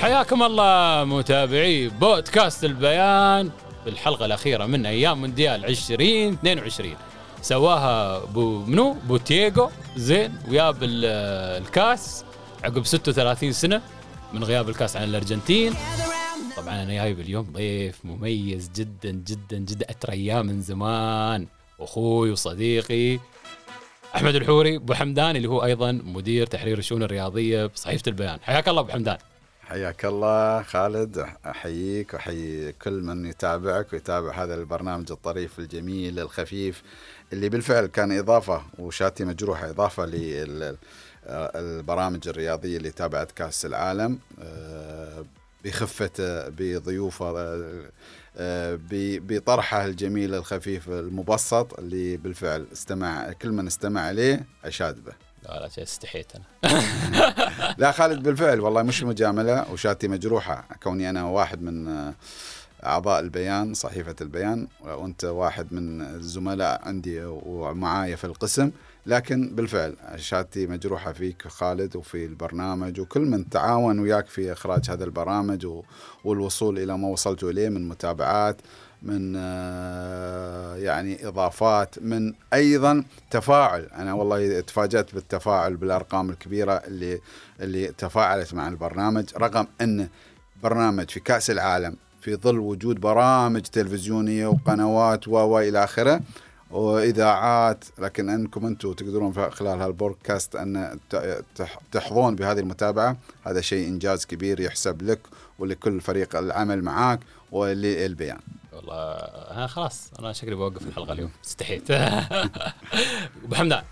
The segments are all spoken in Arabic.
حياكم الله متابعي بودكاست البيان في الحلقة الأخيرة من أيام مونديال 2022 سواها بو منو؟ بو تياغو. زين. وياب ال- الكاس عقب 36 سنة من غياب الكاس عن الأرجنتين. طبعا أنا جايب اليوم ضيف مميز جدا جدا جدا. أترياه من زمان. أخوي وصديقي أحمد الحوري أبو حمدان اللي هو أيضا مدير تحرير الشؤون الرياضية بصحيفة البيان. حياك الله أبو حمدان. حياك الله خالد أحييك وأحيي كل من يتابعك ويتابع هذا البرنامج الطريف الجميل الخفيف اللي بالفعل كان إضافة وشاتي مجروحة إضافة للبرامج الرياضية اللي تابعت كأس العالم آه، بخفته بضيوفه آه، ب- بطرحه الجميل الخفيف المبسط اللي بالفعل استمع كل من استمع إليه أشاد به. لا لا استحيت أنا. لا خالد بالفعل والله مش مجاملة وشاتي مجروحة. كوني أنا واحد من آه، أعضاء البيان صحيفة البيان وأنت واحد من الزملاء عندي ومعايا في القسم. لكن بالفعل شاتي مجروحة فيك خالد وفي البرنامج وكل من تعاون وياك في إخراج هذا البرامج والوصول إلى ما وصلت إليه من متابعات. من آه، يعني إضافات من أيضا تفاعل. أنا والله تفاجأت بالتفاعل بالأرقام الكبيرة اللي اللي تفاعلت مع البرنامج رغم إن برنامج في كأس العالم في ظل وجود برامج تلفزيونية وقنوات و آخره وإذاعات لكن أنكم أنتم تقدرون خلال هالبودكاست أن تحظون بهذه المتابعة. هذا شيء إنجاز كبير يحسب لك ولكل فريق العمل معاك وللبيان. والله أنا خلاص أنا شكلي بوقف الحلقة اليوم. استحيت. ابو حمدان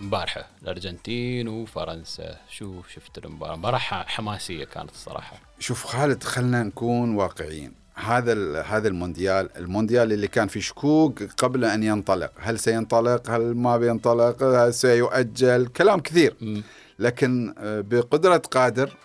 امبارحه الأرجنتين وفرنسا. شو شفت المباراة. مباراة حماسية كانت الصراحة. شوف خالد خلنا نكون واقعيين. هذا هذا المونديال المونديال اللي كان في شكوك قبل أن ينطلق. هل سينطلق؟ هل ما بينطلق؟ هل سيؤجل؟ كلام كثير. مم. لكن آه، بقدرة قادر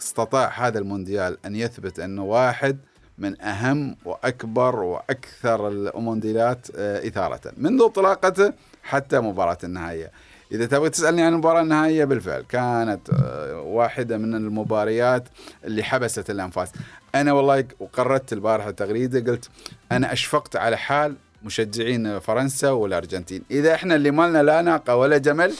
استطاع هذا المونديال أن يثبت أنه واحد من أهم وأكبر وأكثر المونديالات آه، إثارة. منذ انطلاقته حتى مباراة النهائية. إذا تبغى تسألني عن المباراة النهائية بالفعل. كانت آه، واحدة من المباريات اللي حبست الأنفاس. أنا والله وقررت البارحة تغريدة قلت أنا أشفقت على حال مشجعين فرنسا والأرجنتين. إذا إحنا اللي مالنا لا ناقة ولا جمل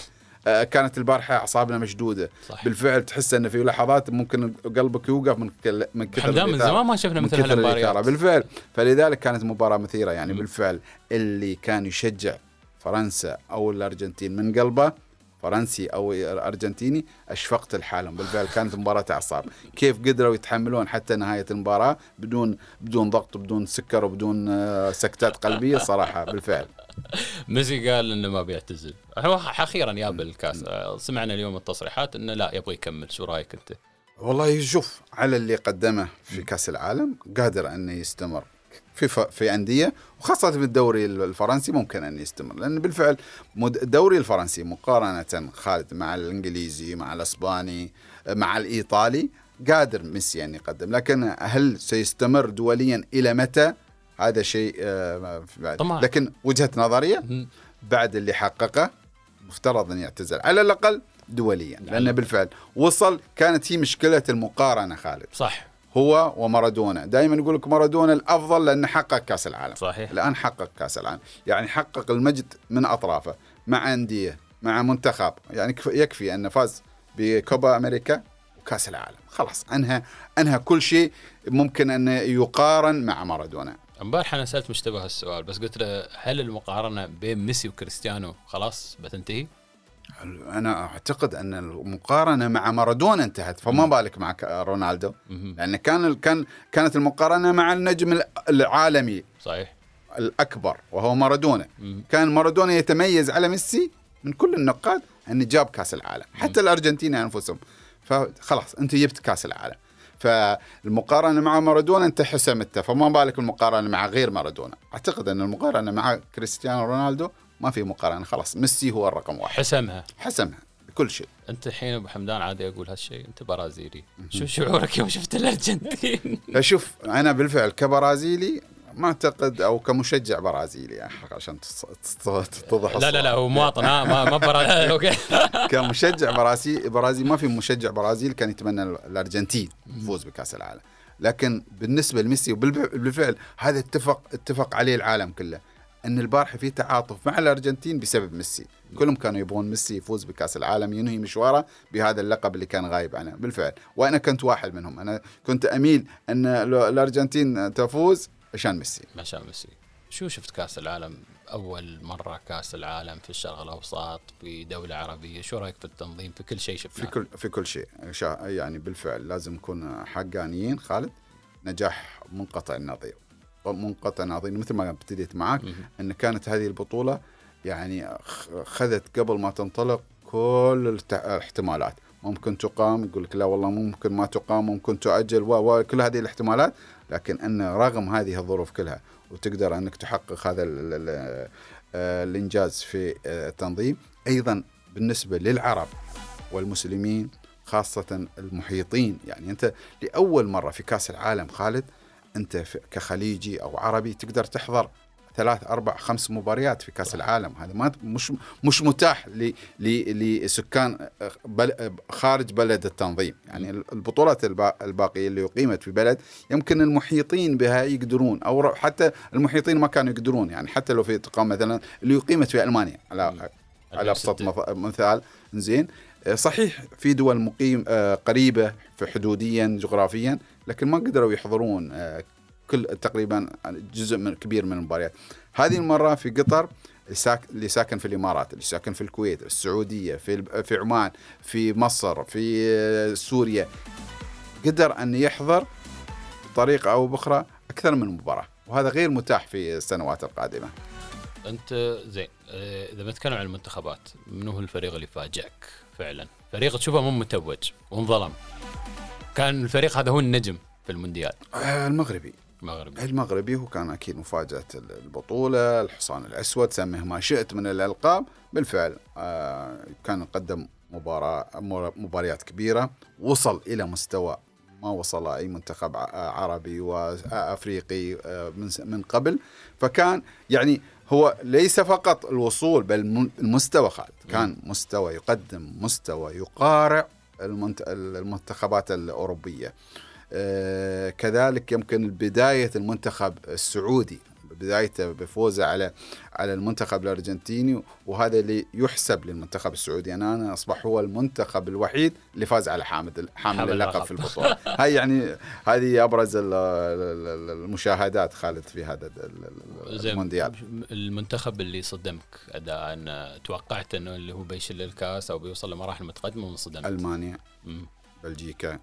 كانت البارحة أعصابنا مشدودة. صح بالفعل تحس أن في لحظات ممكن قلبك يوقف من كل- من كثر حمدان من. زمان ما شفنا مثل هالمباريات بالفعل. فلذلك كانت مباراة مثيرة يعني. مم. بالفعل اللي كان يشجع فرنسا أو الأرجنتين من قلبه فرنسي أو أرجنتيني أشفقت لحالهم. بالفعل كانت مباراة أعصاب. كيف قدروا يتحملون حتى نهاية المباراة؟ بدون بدون ضغط بدون سكر وبدون آه، سكتات قلبية صراحة. بالفعل. ميسي قال إنه ما بيعتزل. هو أخيرا جاب الكاس. سمعنا اليوم التصريحات إنه لا يبغى يكمل. شو رأيك أنت؟ والله شوف على اللي قدمه في كأس العالم قادر إنه يستمر. في ف... في أندية وخاصة في الدوري الفرنسي ممكن أن يستمر لأن بالفعل مد- الدوري الفرنسي مقارنة خالد مع الإنجليزي مع الأسباني مع الإيطالي قادر ميسي أن يقدم لكن هل سيستمر دوليا إلى متى؟ هذا شيء آه، بعد. طمع. لكن وجهة نظرية. بعد اللي حققه مفترض ان يعتزل على الأقل دوليا لأنه بالفعل وصل كانت هي مشكلة المقارنة خالد صح هو ومارادونا. دائما يقول لك مارادونا الأفضل لأنه حقق كأس العالم. صحيح. الآن حقق كأس العالم. يعني حقق المجد من أطرافه مع أندية مع منتخب. يعني كف- يكفي انه فاز بكوبا أمريكا وكأس العالم. خلاص أنهى أنهى كل شيء ممكن أن يقارن مع مارادونا. امبارح أنا سألت مشتبه السؤال بس قلت له هل المقارنة بين ميسي وكريستيانو خلاص بتنتهي؟ أنا أعتقد أن المقارنة مع مارادونا انتهت فما بالك مع رونالدو. لأن كان كان كانت المقارنة مع النجم العالمي صحيح. الأكبر وهو مارادونا. كان مارادونا يتميز على ميسي من كل النقاد أنه جاب كأس العالم حتى الأرجنتين أنفسهم. فخلاص أنت جبت كأس العالم. فالمقارنة مع مارادونا انت حسمتها فما بالك المقارنة مع غير مارادونا؟ أعتقد أن المقارنة مع كريستيانو رونالدو ما في مقارنة خلاص. ميسي هو الرقم واحد. حسمها. حسمها بكل شيء. أنت الحين أبو حمدان عادي أقول هالشيء أنت برازيلي. شو شعورك يوم شفت الأرجنتين؟ فشوف أنا بالفعل كبرازيلي ما أعتقد أو كمشجع برازيلي يعني عشان تتضح لا لا لا. هو مواطن ها ما ما برا okay. كمشجع برازيلي برازيل ما في مشجع برازيل كان يتمنى الأرجنتين تفوز بكأس العالم. لكن بالنسبة لميسي وبالفعل هذا اتفق اتفق عليه العالم كله. إن البارحة في تعاطف مع الأرجنتين بسبب ميسي. كلهم كانوا يبغون ميسي يفوز بكأس العالم ينهي مشواره بهذا اللقب اللي كان غايب عنه. بالفعل. وأنا كنت واحد منهم. أنا كنت أميل إن الأرجنتين تفوز عشان ميسي. شاء ميسي. شو شفت كأس العالم؟ أول مرة كأس العالم في الشرق الأوسط في دولة عربية. شو رأيك في التنظيم؟ في كل شيء في شفناه كل في كل شيء. يعني بالفعل لازم نكون حقانيين. خالد نجاح منقطع النظير. منقطع النظير مثل ما ابتديت معك. إن كانت هذه البطولة يعني خذت قبل ما تنطلق كل الاحتمالات ممكن تقام يقول لك لا والله ممكن ما تقام ممكن تؤجل و و- كل هذه الاحتمالات لكن إن رغم هذه الظروف كلها وتقدر إنك تحقق هذا ال- ال- آه، الإنجاز في آه، التنظيم أيضا بالنسبة للعرب والمسلمين خاصة المحيطين يعني أنت لأول مرة في كأس العالم خالد في- كخليجي أو عربي تقدر تحضر ثلاث أربع خمس مباريات في كأس العالم. هذا ما مش مش متاح لسكان بل خارج بلد التنظيم. يعني البطولات البا- الباقية اللي أقيمت في بلد يمكن المحيطين بها يقدرون ر- حتى المحيطين ما كانوا يقدرون. يعني حتى لو في تقام مثلا اللي أقيمت في ألمانيا. على على أبسط مث- مثال. زين صحيح في دول مقيم قريبة في حدوديا جغرافيا. لكن ما قدروا يحضرون آه، كل تقريبا جزء من كبير من المباريات. هذه المرة في قطر اللي ساك- اللي ساكن في الإمارات اللي ساكن في الكويت السعودية في في عمان في مصر في آه، سوريا. قدر أن يحضر بطريقة أو بأخرى أكثر من مباراة وهذا غير متاح في السنوات القادمة. أنت زين آه، إذا بنتكلم عن المنتخبات منو هو الفريق اللي فاجئك فعلا؟ فريق تشوفه مو متوج وانظلم كان الفريق هذا هو النجم في المونديال. آه، المغربي. المغربي. المغربي هو كان أكيد مفاجأة البطولة الحصان الأسود سميه ما شئت من الألقاب. بالفعل آه، كان قدم مباراة مباريات كبيرة وصل إلى مستوى ما وصل أي منتخب عربي وأفريقي آه، من قبل. فكان يعني هو ليس فقط الوصول بل الم- المستوى خالد. كان مستوى يقدم مستوى يقارع. المنتخبات الأوروبية. آه، كذلك يمكن بداية المنتخب السعودي. بدايته بفوزه على على المنتخب الأرجنتيني وهذا اللي يحسب للمنتخب السعودي أنا أنا أصبح هو المنتخب الوحيد اللي فاز على حامد حامل اللقب. في البطولة هاي يعني هذه أبرز ال- ال- ال- المشاهدات خالد في هذا المونديال المنتخب اللي صدمك اداء أن توقعت إنه اللي هو بيشيل الكاس أو بيوصل لمراحل متقدمة وانصدمت ألمانيا. بلجيكا.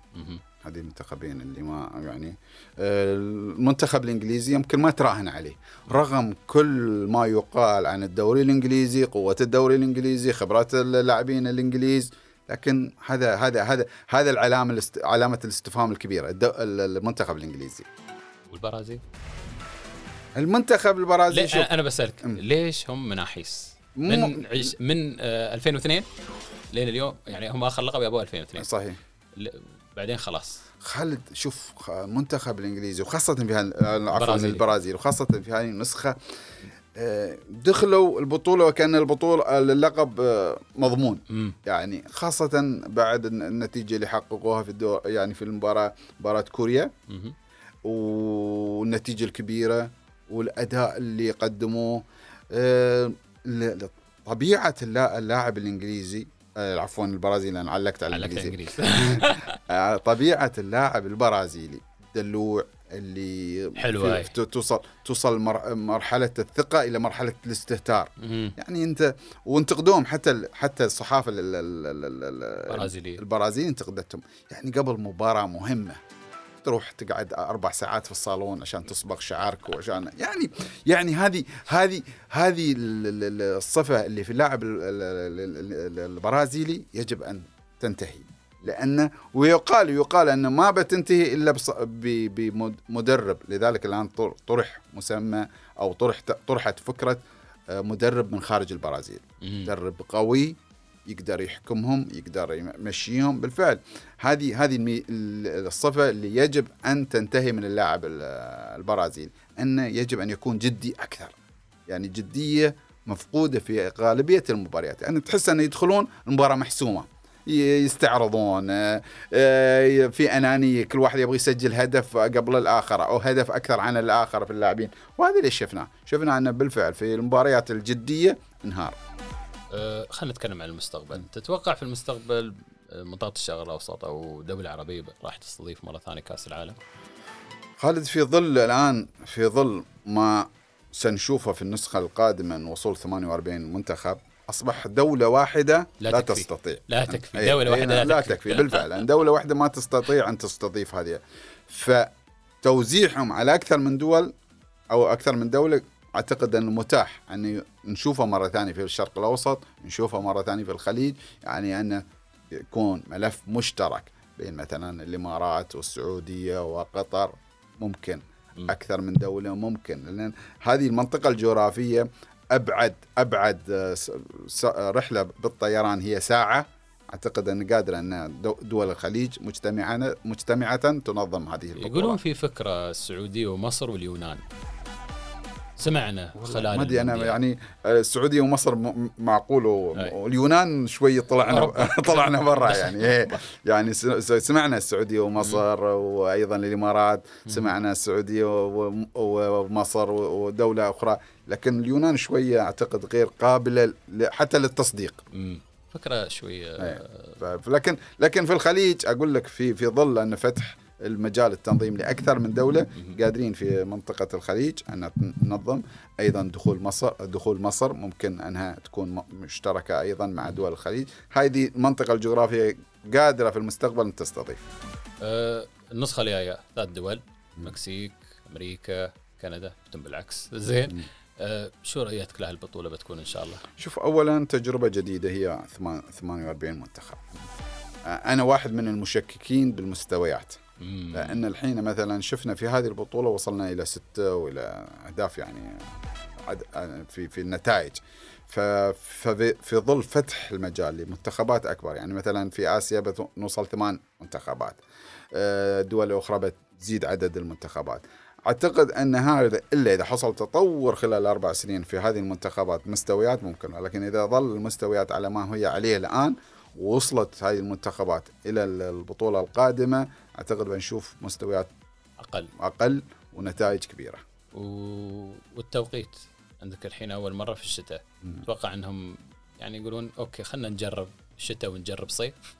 هذه المنتخبين اللي ما يعني آه، المنتخب الإنجليزي يمكن ما تراهن عليه رغم كل ما يقال عن الدوري الإنجليزي قوة الدوري الإنجليزي خبرات اللاعبين الإنجليز لكن هذا هذا هذا هذا العلامة. علامة الاستفهام الكبيرة. المنتخب الإنجليزي والبرازيل المنتخب البرازيلي شوف أنا بسألك. ليش هم مناحيس من من آه 2002 لين اليوم يعني هم آخر لقب يابوه 2002 صحيح بعدين خلاص خالد شوف المنتخب الإنجليزي وخاصة في هال... عفوا. البرازيل وخاصة في هذه النسخة آه، دخلوا البطولة وكأن البطولة اللقب آه، مضمون مم. يعني خاصة بعد الن- النتيجة اللي حققوها في الدور يعني في المباراة مباراة كوريا مم. والنتيجة الكبيرة والأداء اللي قدموه آه، اللا- اللاعب الإنجليزي آه، عفوا البرازيلي أنا علقت على الإنجليزي انجليز آه، طبيعة اللاعب البرازيلي دلوع اللي حلو في- هاي. في- توصل توصل مر- مرحلة الثقة إلى مرحلة الاستهتار مم. يعني أنت وانتقدوهم حتى حتى الصحافة ال- ال- ال- ال- ال- برازيلية. البرازيل انتقدتهم يعني قبل مباراة مهمة تروح تقعد أربع ساعات في الصالون عشان تصبغ شعرك وعشان يعني يعني هذه هذه هذه ال- ال- ال- الصفة اللي في اللاعب ال- ال- ال- ال- البرازيلي يجب أن تنتهي. لأن ويقال يقال أن ما بتنتهي ب- بمدرب لذلك الآن طر- طرح مسمى أو طرح طرحت فكرة آه، مدرب من خارج البرازيل. مدرب قوي يقدر يحكمهم يقدر يمشيهم. بالفعل هذه هذه الصفة اللي يجب أن تنتهي من اللاعب ال- البرازيلي أنه يجب أن يكون جدي أكثر. يعني جدية مفقودة في غالبية المباريات. يعني تحس أن يدخلون المباراة محسومة. ي- يستعرضون آه، آه، في أنانية كل واحد يبغى يسجل هدف قبل الآخر أو هدف أكثر عن الآخر في اللاعبين. وهذا اللي شفناه. شفنا أنه بالفعل في المباريات الجدية انهار. أه خلينا نتكلم عن المستقبل. تتوقع في المستقبل آه، منطقة الشرق الأوسط أو دولة عربية راح تستضيف مرة ثانية كأس العالم؟ خالد في ظل الآن في ظل ما سنشوفه في النسخة القادمة من وصول 48 منتخب أصبح دولة واحدة لا لا, تكفي. تستطيع. لا تكفي. دولة واحدة لا تكفي. بالفعل لأن دولة واحدة ما تستطيع أن تستضيف هذه. فتوزيعهم على أكثر من دول أو أكثر من دولة أعتقد أنه متاح أن نشوفه مرة ثانية في الشرق الأوسط نشوفه مرة ثانية في الخليج يعني أنه يكون ملف مشترك بين مثلا الإمارات والسعودية وقطر ممكن مم. أكثر من دولة ممكن. لأن هذه المنطقة الجغرافية أبعد أبعد آه، رحلة بالطيران هي ساعة. أعتقد أن قادرة أن دو- دول الخليج مجتمعة مجتمعة تنظم هذه البطولة يقولون في فكرة السعودية ومصر واليونان. سمعنا خلال ما أدري أنا. يعني آه، السعودية ومصر معقول. واليونان شوي طلعنا. طلعنا برا يعني إيه. يعني سمعنا السعودية ومصر وأيضا الإمارات سمعنا السعودية ومصر ودولة أخرى لكن اليونان شوية أعتقد غير قابلة حتى للتصديق مم. فكرة شوية إيه. لكن لكن في الخليج أقول لك في في ظل أن فتح المجال التنظيم لأكثر من دولة قادرين في منطقة الخليج أن تنظم. أيضا دخول مصر دخول مصر ممكن أنها تكون مشتركة أيضا مع دول الخليج. هذه المنطقة الجغرافية قادرة في المستقبل أن تستضيف. أه النسخة الجاية ثلاث دول المكسيك أمريكا كندا تم بالعكس. زين. أه شو رؤيتك لهالبطولة بتكون إن شاء الله؟ شوف اولا تجربة جديدة هي ثمان- 48 منتخب. آه، أنا واحد من المشككين بالمستويات. لأن الحين مثلا شفنا في هذه البطولة وصلنا إلى ستة وإلى أهداف يعني في في النتائج. ففي في ظل فتح المجال لمنتخبات أكبر يعني مثلا في آسيا بنوصل ثمان منتخبات. آه، دول أخرى بتزيد عدد المنتخبات. أعتقد إن هذا إلا إذا حصل تطور خلال أربع سنين في هذه المنتخبات مستويات ممكن ولكن إذا ظل المستويات على ما هي عليه الآن ووصلت هذه المنتخبات إلى البطولة القادمة. أعتقد بنشوف مستويات أقل. أقل ونتائج كبيرة. و... والتوقيت عندك الحين أول مرة في الشتاء. أتوقع أنهم يعني يقولون أوكي خلينا نجرب الشتاء ونجرب صيف.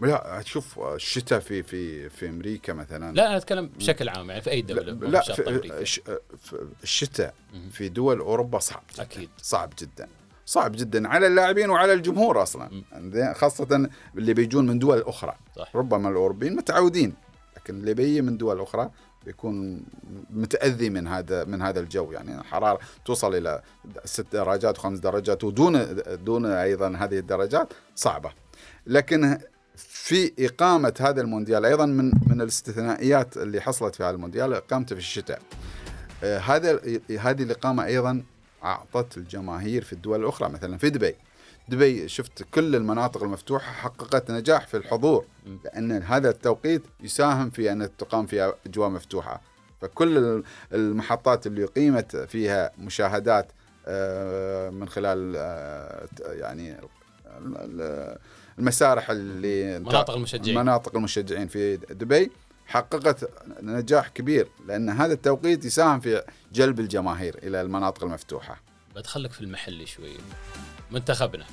لا شوف الشتاء في في في أمريكا مثلا. لا أنا أتكلم بشكل عام يعني في لا, دولة مو لا أمريكا. في في الشتاء. في دول أوروبا صعب جدا. أكيد. صعب جدا. صعب جدا على اللاعبين وعلى الجمهور أصلا؟ خاصة اللي بيجون من دول أخرى. صح. ربما الأوروبيين متعودين لكن اللي بيجي من دول أخرى بيكون متأذي من هذا من هذا الجو. يعني حرارة توصل إلى ست درجات وخمس درجات ودون دون أيضا هذه الدرجات صعبة. لكن في إقامة هذا المونديال أيضا من من الاستثنائيات اللي حصلت في هذا المونديال إقامته في الشتاء. آه، هذا هذه الإقامة أيضا أعطت الجماهير في الدول الأخرى مثلا في دبي. دبي شفت كل المناطق المفتوحة حققت نجاح في الحضور لأن هذا التوقيت يساهم في أن تقام فيها أجواء مفتوحة. فكل المحطات اللي قيمت فيها مشاهدات آه، من خلال آه، يعني ال- المسارح اللي مناطق المشجعين. مناطق المشجعين في دبي. حققت نجاح كبير لأن هذا التوقيت يساهم في جلب الجماهير إلى المناطق المفتوحة. بدخلك في المحلي شوي منتخبنا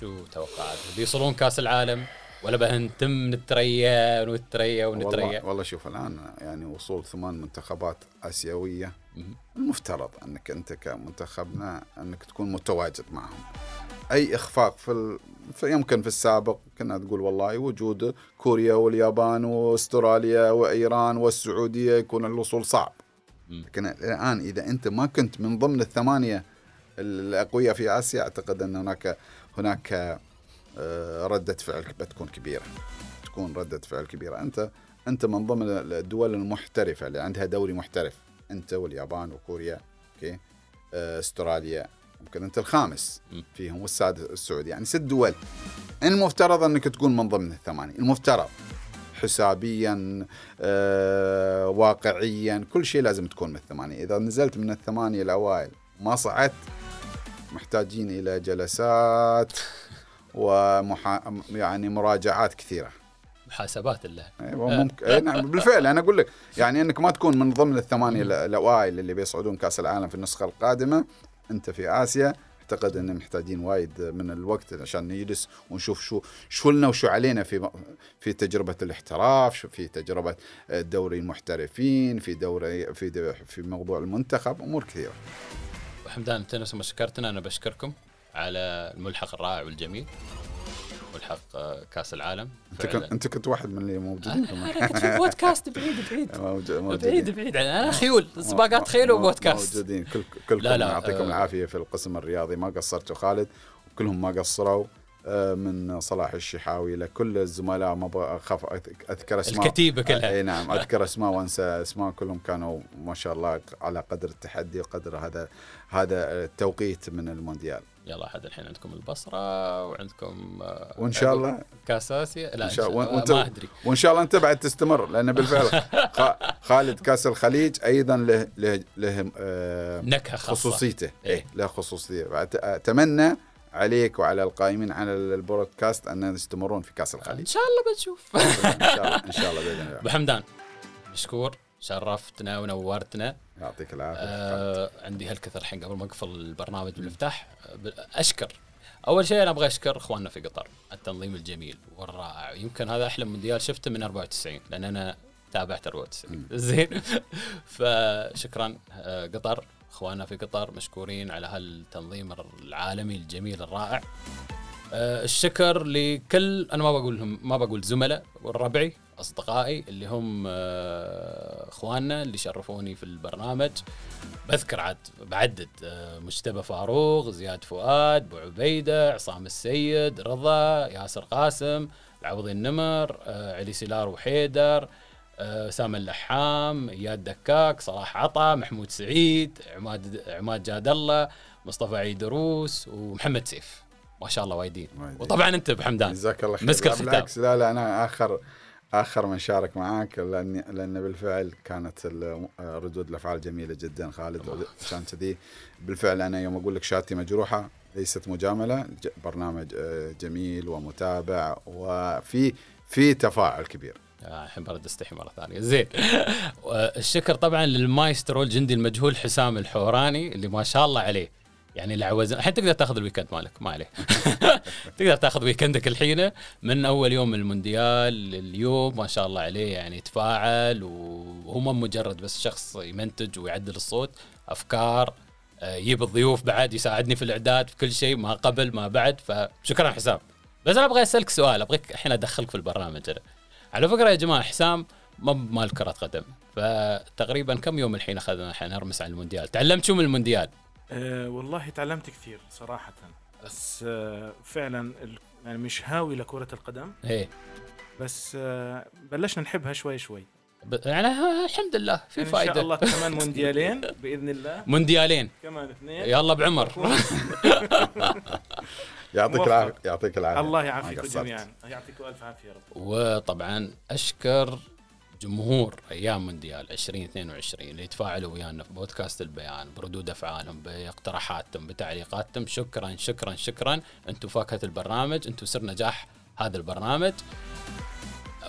شو توقعات بيوصلون كأس العالم؟ ولا بنتم نتريا ونتريا ونتريا والله, والله شوف الآن يعني وصول ثمان منتخبات آسيوية مهم. المفترض أنك أنت كمنتخبنا أنك تكون متواجد معهم أي إخفاق في, ال... في يمكن في السابق كنا تقول والله وجود كوريا واليابان واستراليا وإيران والسعودية يكون الوصول صعب. لكن الآن إذا أنت ما كنت من ضمن الثمانية الأقوياء في آسيا أعتقد أن هناك هناك ردة فعل بتكون كبيرة. تكون ردة فعل كبيرة. أنت أنت من ضمن الدول المحترفة اللي عندها دوري محترف. أنت واليابان وكوريا أوكي؟ آه، أستراليا. ممكن أنت الخامس. فيهم والسادس السعودي. يعني ست دول. المفترض أنك تكون من ضمن الثمانية. المفترض. حسابيا آه، واقعيا كل شيء لازم تكون من الثمانية. إذا نزلت من الثمانية الأوائل ما صعدت محتاجين إلى جلسات. ومحا... يعني مراجعات كثيرة. محاسبات الله أيوه ممكن أي نعم بالفعل. أنا أقول لك يعني إنك ما تكون من ضمن الثمانية ال- الأوائل اللي بيصعدون كأس العالم في النسخة القادمة. أنت في آسيا. أعتقد ان محتاجين وايد من الوقت عشان نجلس ونشوف شو شو لنا وشو علينا في في تجربة الاحتراف شو في تجربة دوري المحترفين في دوري في في موضوع المنتخب أمور كثيرة. حمدان أنت نفس ما شكرتنا أنا بشكركم. على الملحق الرائع والجميل ملحق آه، كأس العالم. أنت كنت أنت كنت واحد من اللي موجودين أنا كنت في بودكاست بعيد بعيد. بعيد بعيد. أنا خيول سباقات خيل مو- وبودكاست. موجودين. كل كلكم يعطيكم آه. العافية في القسم الرياضي. ما قصرتوا خالد وكلهم ما قصروا. من صلاح الشحاوي لكل الزملاء. ما أخاف. أذكر أسماء. الكتيبة كلها. إي نعم أذكر أسماء وأنسى أسماء. كلهم كانوا ما شاء الله على قدر التحدي وقدر هذا هذا التوقيت من المونديال. يلا حد الحين عندكم البصرة وعندكم آه، وإن شاء الله. كاس اسيا لا إن شاء الله. وأنت- ما أدري. وإن شاء الله أنت بعد تستمر لأن بالفعل خالد كاس الخليج أيضا له له له آه، نكهة خاصة. خصوصيته. إيه. إيه له خصوصية. فأت- أتمنى عليك وعلى القائمين على البودكاست أن يستمرون في كأس إن الخليج شاء الله بنشوف. إن شاء الله إن شاء الله بإذن الله. أبو حمدان مشكور شرفتنا ونورتنا. يعطيك العافية. آه عندي هالكثر الحين قبل ما أقفل البرنامج بالافتتاح آه، أشكر. أول شيء أنا أبغى أشكر إخواننا في قطر التنظيم الجميل والرائع. يمكن هذا أحلى مونديال شفته من 94 لأن أنا تابعت 94 زين. فشكرا آه، قطر. إخواننا في قطر مشكورين على هالتنظيم العالمي الجميل الرائع. آه، الشكر لكل أنا ما بقول لهم ما بقول زملاء والربعي أصدقائي اللي هم آه، إخواننا اللي شرفوني في البرنامج. بذكر عاد بعدد آه، مجتبى فاروق زياد فؤاد أبو عبيدة عصام السيد رضا ياسر قاسم العوضي النمر علي سلار وحيدر آه، سام اللحام إياد دكاك صلاح عطا محمود سعيد عماد عماد جاد الله مصطفى عيدروس ومحمد سيف. ما شاء الله وايدين. وطبعا أنت أبو حمدان. جزاك الله خير. مسك لا، الختام. بالعكس لا لا أنا آخر آخر من شارك معاك لأن لأن بالفعل كانت ال- ردود الأفعال جميلة جدا. خالد عشان كذي. بالفعل أنا يوم أقول لك شهادتي مجروحة ليست مجاملة برنامج آه، جميل ومتابع وفي في تفاعل كبير. آه، الحين برد استحي مرة ثانية. زين. الشكر طبعا للمايسترو الجندي المجهول حسام الحوراني اللي ما شاء الله عليه. يعني العوز الحين تقدر تاخذ ال weekend مالك ما عليه. تقدر تاخذ ويكندك الحين من أول يوم من المونديال لليوم ما شاء الله عليه يعني يتفاعل وهو ما مجرد بس شخص يمنتج ويعدل الصوت أفكار آه، يجيب الضيوف بعد يساعدني في الإعداد في كل شيء ما قبل ما بعد. فشكرا حسام. بس أنا أبغى أسألك سؤال أبغيك الحين أدخلك في البرنامج. أنا على فكرة يا جماعة حسام ما بمال كره قدم فتقريبا كم يوم الحين أخذنا الحين نرمس على المونديال؟ تعلمت شو من المونديال؟ أه والله تعلمت كثير صراحة. بس أه فعلا يعني مش هاوي لكرة القدم. إيه. بس أه بلشنا نحبها شوي شوي. يعني الحمد لله في يعني فائده إن شاء الله كمان مونديالين بإذن الله. مونديالين. كمان اثنين. يلا بعمر. يعطيك. العافية يعطيك العافية. الله يعافيكم. جميعا. يعطيكم ألف عافية يا رب. وطبعا أشكر جمهور أيام مونديال 2022 اللي يتفاعلوا ويانا في بودكاست البيان بردود أفعالهم باقتراحاتهم بتعليقاتهم. شكرا شكرا شكرا. أنتم فاكهة البرنامج أنتم سر نجاح هذا البرنامج.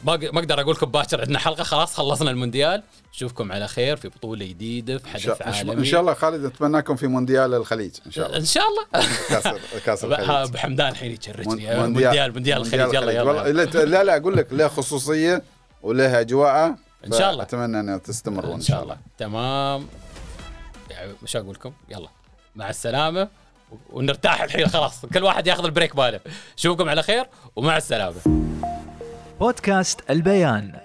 ما أقدر أقول لكم باكر عندنا حلقة. خلاص خلصنا المونديال. نشوفكم على خير في بطولة جديدة في حدث شاء- عالمي. إن شاء الله خالد نتمناكم في مونديال الخليج إن شاء الله. إن شاء الله. كاس كاس الخليج. أبو حمدان الحين يشرجني مون- مونديال مونديال الخليج. يلا يلا. لا لا أقول لك له خصوصية وله اجواءه إن شاء الله. اتمنى ان تستمرون. إن شاء الله. تمام. مش أقول لكم يلا. مع السلامة. ونرتاح الحين خلاص. كل واحد ياخذ البريك ماله. اشوفكم على خير ومع السلامة. بودكاست البيان.